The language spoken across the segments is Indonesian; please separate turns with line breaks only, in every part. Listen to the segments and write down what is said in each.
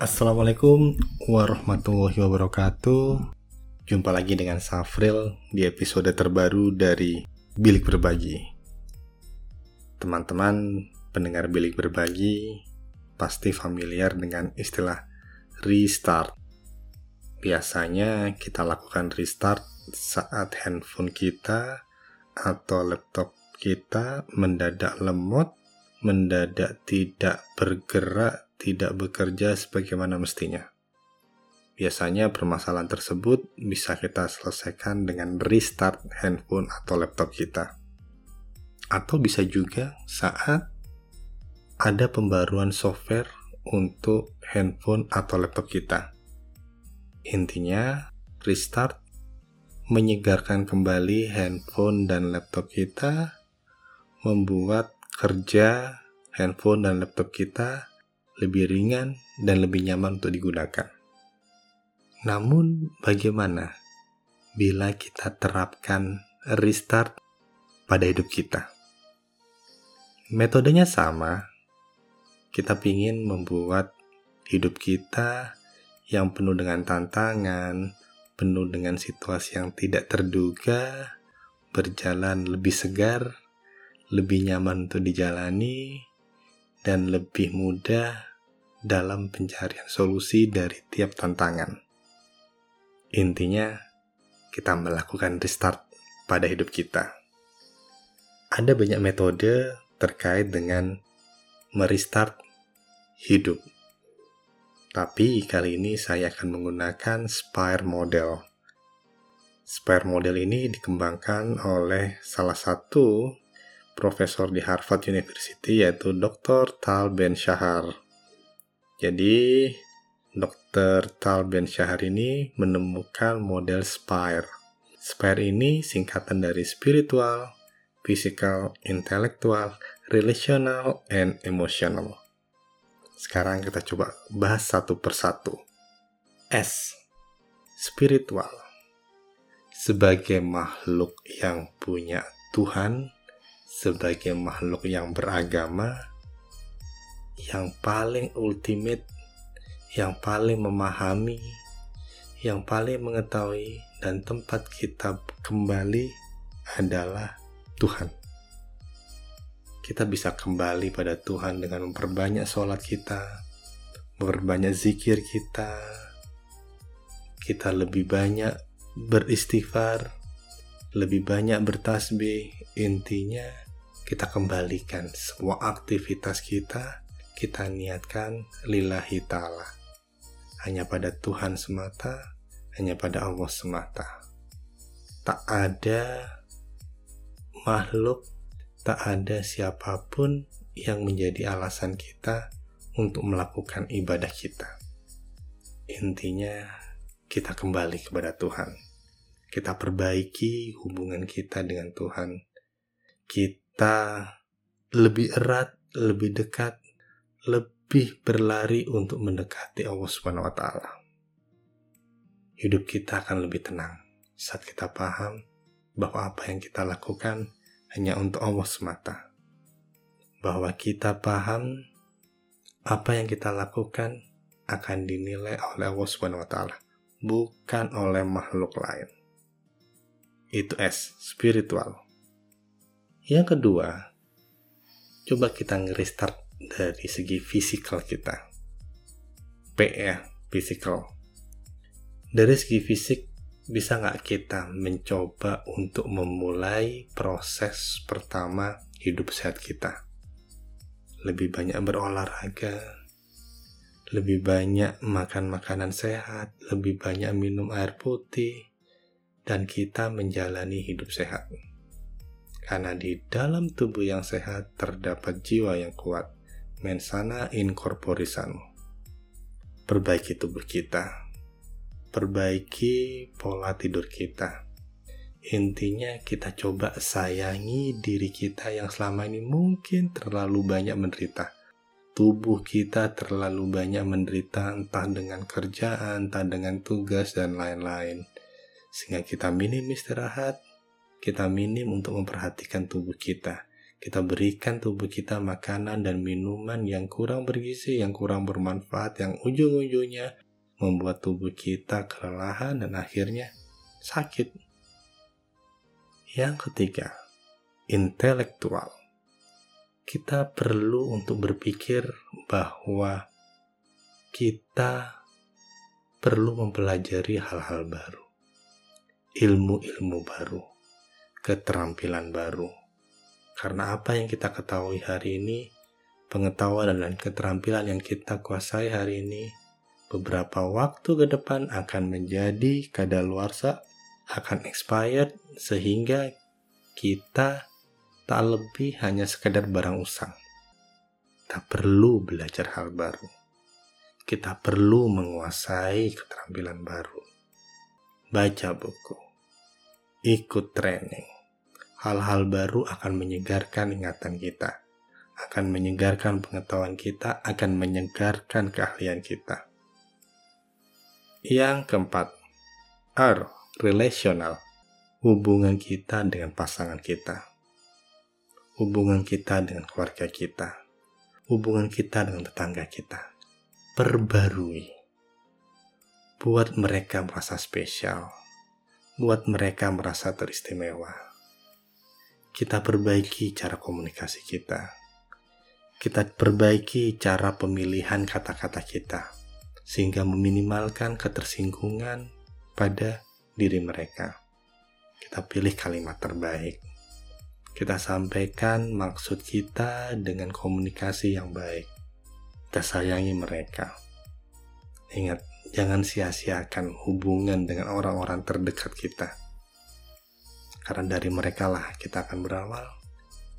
Assalamualaikum warahmatullahi wabarakatuh. Jumpa lagi dengan Safril di episode terbaru dari Bilik Berbagi. Teman-teman pendengar Bilik Berbagi pasti familiar dengan istilah restart. Biasanya kita lakukan restart saat handphone kita atau laptop kita mendadak lemot, mendadak tidak bergerak tidak bekerja sebagaimana mestinya. Biasanya permasalahan tersebut bisa kita selesaikan dengan restart handphone atau laptop kita. Atau bisa juga saat ada pembaruan software untuk handphone atau laptop kita. Intinya, restart menyegarkan kembali handphone dan laptop kita, membuat kerja handphone dan laptop kita lebih ringan, dan lebih nyaman untuk digunakan. Namun, bagaimana bila kita terapkan restart pada hidup kita? Metodenya sama. Kita ingin membuat hidup kita yang penuh dengan tantangan, penuh dengan situasi yang tidak terduga, berjalan lebih segar, lebih nyaman untuk dijalani, dan lebih mudah dalam pencarian solusi dari tiap tantangan. Intinya, kita melakukan restart pada hidup kita. Ada banyak metode terkait dengan merestart hidup. Tapi kali ini saya akan menggunakan Spire Model. Spire Model ini dikembangkan oleh salah satu profesor di Harvard University yaitu Dr. Tal Ben Shahar. Jadi, Dr. Tal Ben Shahar ini menemukan model SPIRE. SPIRE ini singkatan dari spiritual, physical, intellectual, relational, and emotional. Sekarang kita coba bahas satu persatu. S. Spiritual. Sebagai makhluk yang punya Tuhan, sebagai makhluk yang beragama, yang paling ultimate, yang paling memahami, yang paling mengetahui, dan tempat kita kembali adalah Tuhan. Kita bisa kembali pada Tuhan dengan memperbanyak sholat kita, memperbanyak zikir kita, kita lebih banyak beristighfar, lebih banyak bertasbih. Intinya, kita kembalikan semua aktivitas kita kita niatkan lillahi ta'ala. Hanya pada Tuhan semata, hanya pada Allah semata. Tak ada makhluk, tak ada siapa pun yang menjadi alasan kita untuk melakukan ibadah kita. Intinya, kita kembali kepada Tuhan. Kita perbaiki hubungan kita dengan Tuhan. Kita lebih erat, lebih dekat lebih berlari untuk mendekati Allah Subhanahu wa taala. Hidup kita akan lebih tenang saat kita paham bahwa apa yang kita lakukan hanya untuk Allah semata. Bahwa kita paham apa yang kita lakukan akan dinilai oleh Allah Subhanahu wa taala, bukan oleh makhluk lain. Itu S, spiritual. Yang kedua, coba kita ngerestart dari segi fisikal kita. P ya, physical. Dari segi fisik, bisa nggak kita mencoba untuk memulai proses pertama hidup sehat kita? Lebih banyak berolahraga, lebih banyak makan makanan sehat, lebih banyak minum air putih, dan kita menjalani hidup sehat. Karena di dalam tubuh yang sehat terdapat jiwa yang kuat mensana in. Perbaiki tubuh kita. Perbaiki pola tidur kita. Intinya kita coba sayangi diri kita yang selama ini mungkin terlalu banyak menderita. Tubuh kita terlalu banyak menderita entah dengan kerjaan, entah dengan tugas, dan lain-lain. Sehingga kita minim istirahat, kita minim untuk memperhatikan tubuh kita kita berikan tubuh kita makanan dan minuman yang kurang bergizi, yang kurang bermanfaat, yang ujung-ujungnya membuat tubuh kita kelelahan dan akhirnya sakit. Yang ketiga, intelektual. Kita perlu untuk berpikir bahwa kita perlu mempelajari hal-hal baru, ilmu-ilmu baru, keterampilan baru. Karena apa yang kita ketahui hari ini, pengetahuan dan keterampilan yang kita kuasai hari ini, beberapa waktu ke depan akan menjadi kadaluarsa, akan expired, sehingga kita tak lebih hanya sekedar barang usang. Kita perlu belajar hal baru. Kita perlu menguasai keterampilan baru. Baca buku. Ikut training. Hal-hal baru akan menyegarkan ingatan kita. Akan menyegarkan pengetahuan kita, akan menyegarkan keahlian kita. Yang keempat, R. Relational. Hubungan kita dengan pasangan kita hubungan kita dengan keluarga kita, hubungan kita dengan tetangga kita. Perbarui. Buat mereka merasa spesial. Buat mereka merasa teristimewa. Kita perbaiki cara komunikasi kita. Kita perbaiki cara pemilihan kata-kata kita sehingga meminimalkan ketersinggungan pada diri mereka. Kita pilih kalimat terbaik kita sampaikan maksud kita dengan komunikasi yang baik. Kita sayangi mereka. Ingat, jangan sia-siakan hubungan dengan orang-orang terdekat kita. Karena dari mereka lah kita akan berawal,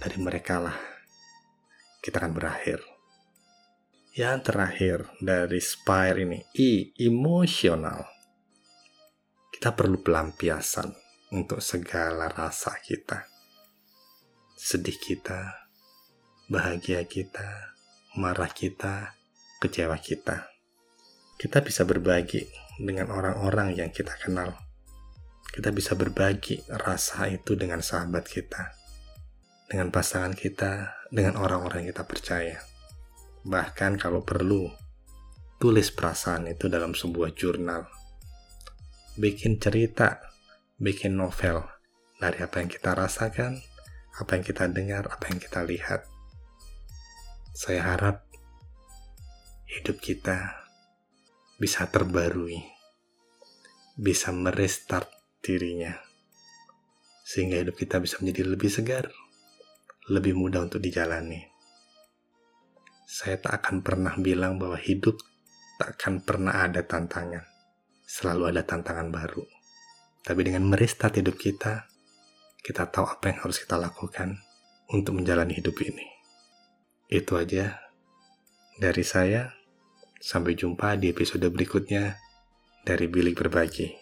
dari mereka lah kita akan berakhir. Yang terakhir dari Spire ini, I, emosional. Kita perlu pelampiasan untuk segala rasa kita sedih kita, bahagia kita, marah kita, kecewa kita. Kita bisa berbagi dengan orang-orang yang kita kenal. Kita bisa berbagi rasa itu dengan sahabat kita, dengan pasangan kita, dengan orang-orang yang kita percaya. Bahkan kalau perlu, tulis perasaan itu dalam sebuah jurnal. Bikin cerita, bikin novel dari apa yang kita rasakan, apa yang kita dengar, apa yang kita lihat. Saya harap hidup kita bisa terbarui, bisa merestart dirinya, sehingga hidup kita bisa menjadi lebih segar, lebih mudah untuk dijalani. Saya tak akan pernah bilang bahwa hidup tak akan pernah ada tantangan, selalu ada tantangan baru. Tapi dengan merestart hidup kita, kita tahu apa yang harus kita lakukan untuk menjalani hidup ini. Itu aja dari saya. Sampai jumpa di episode berikutnya dari Bilik Berbagi.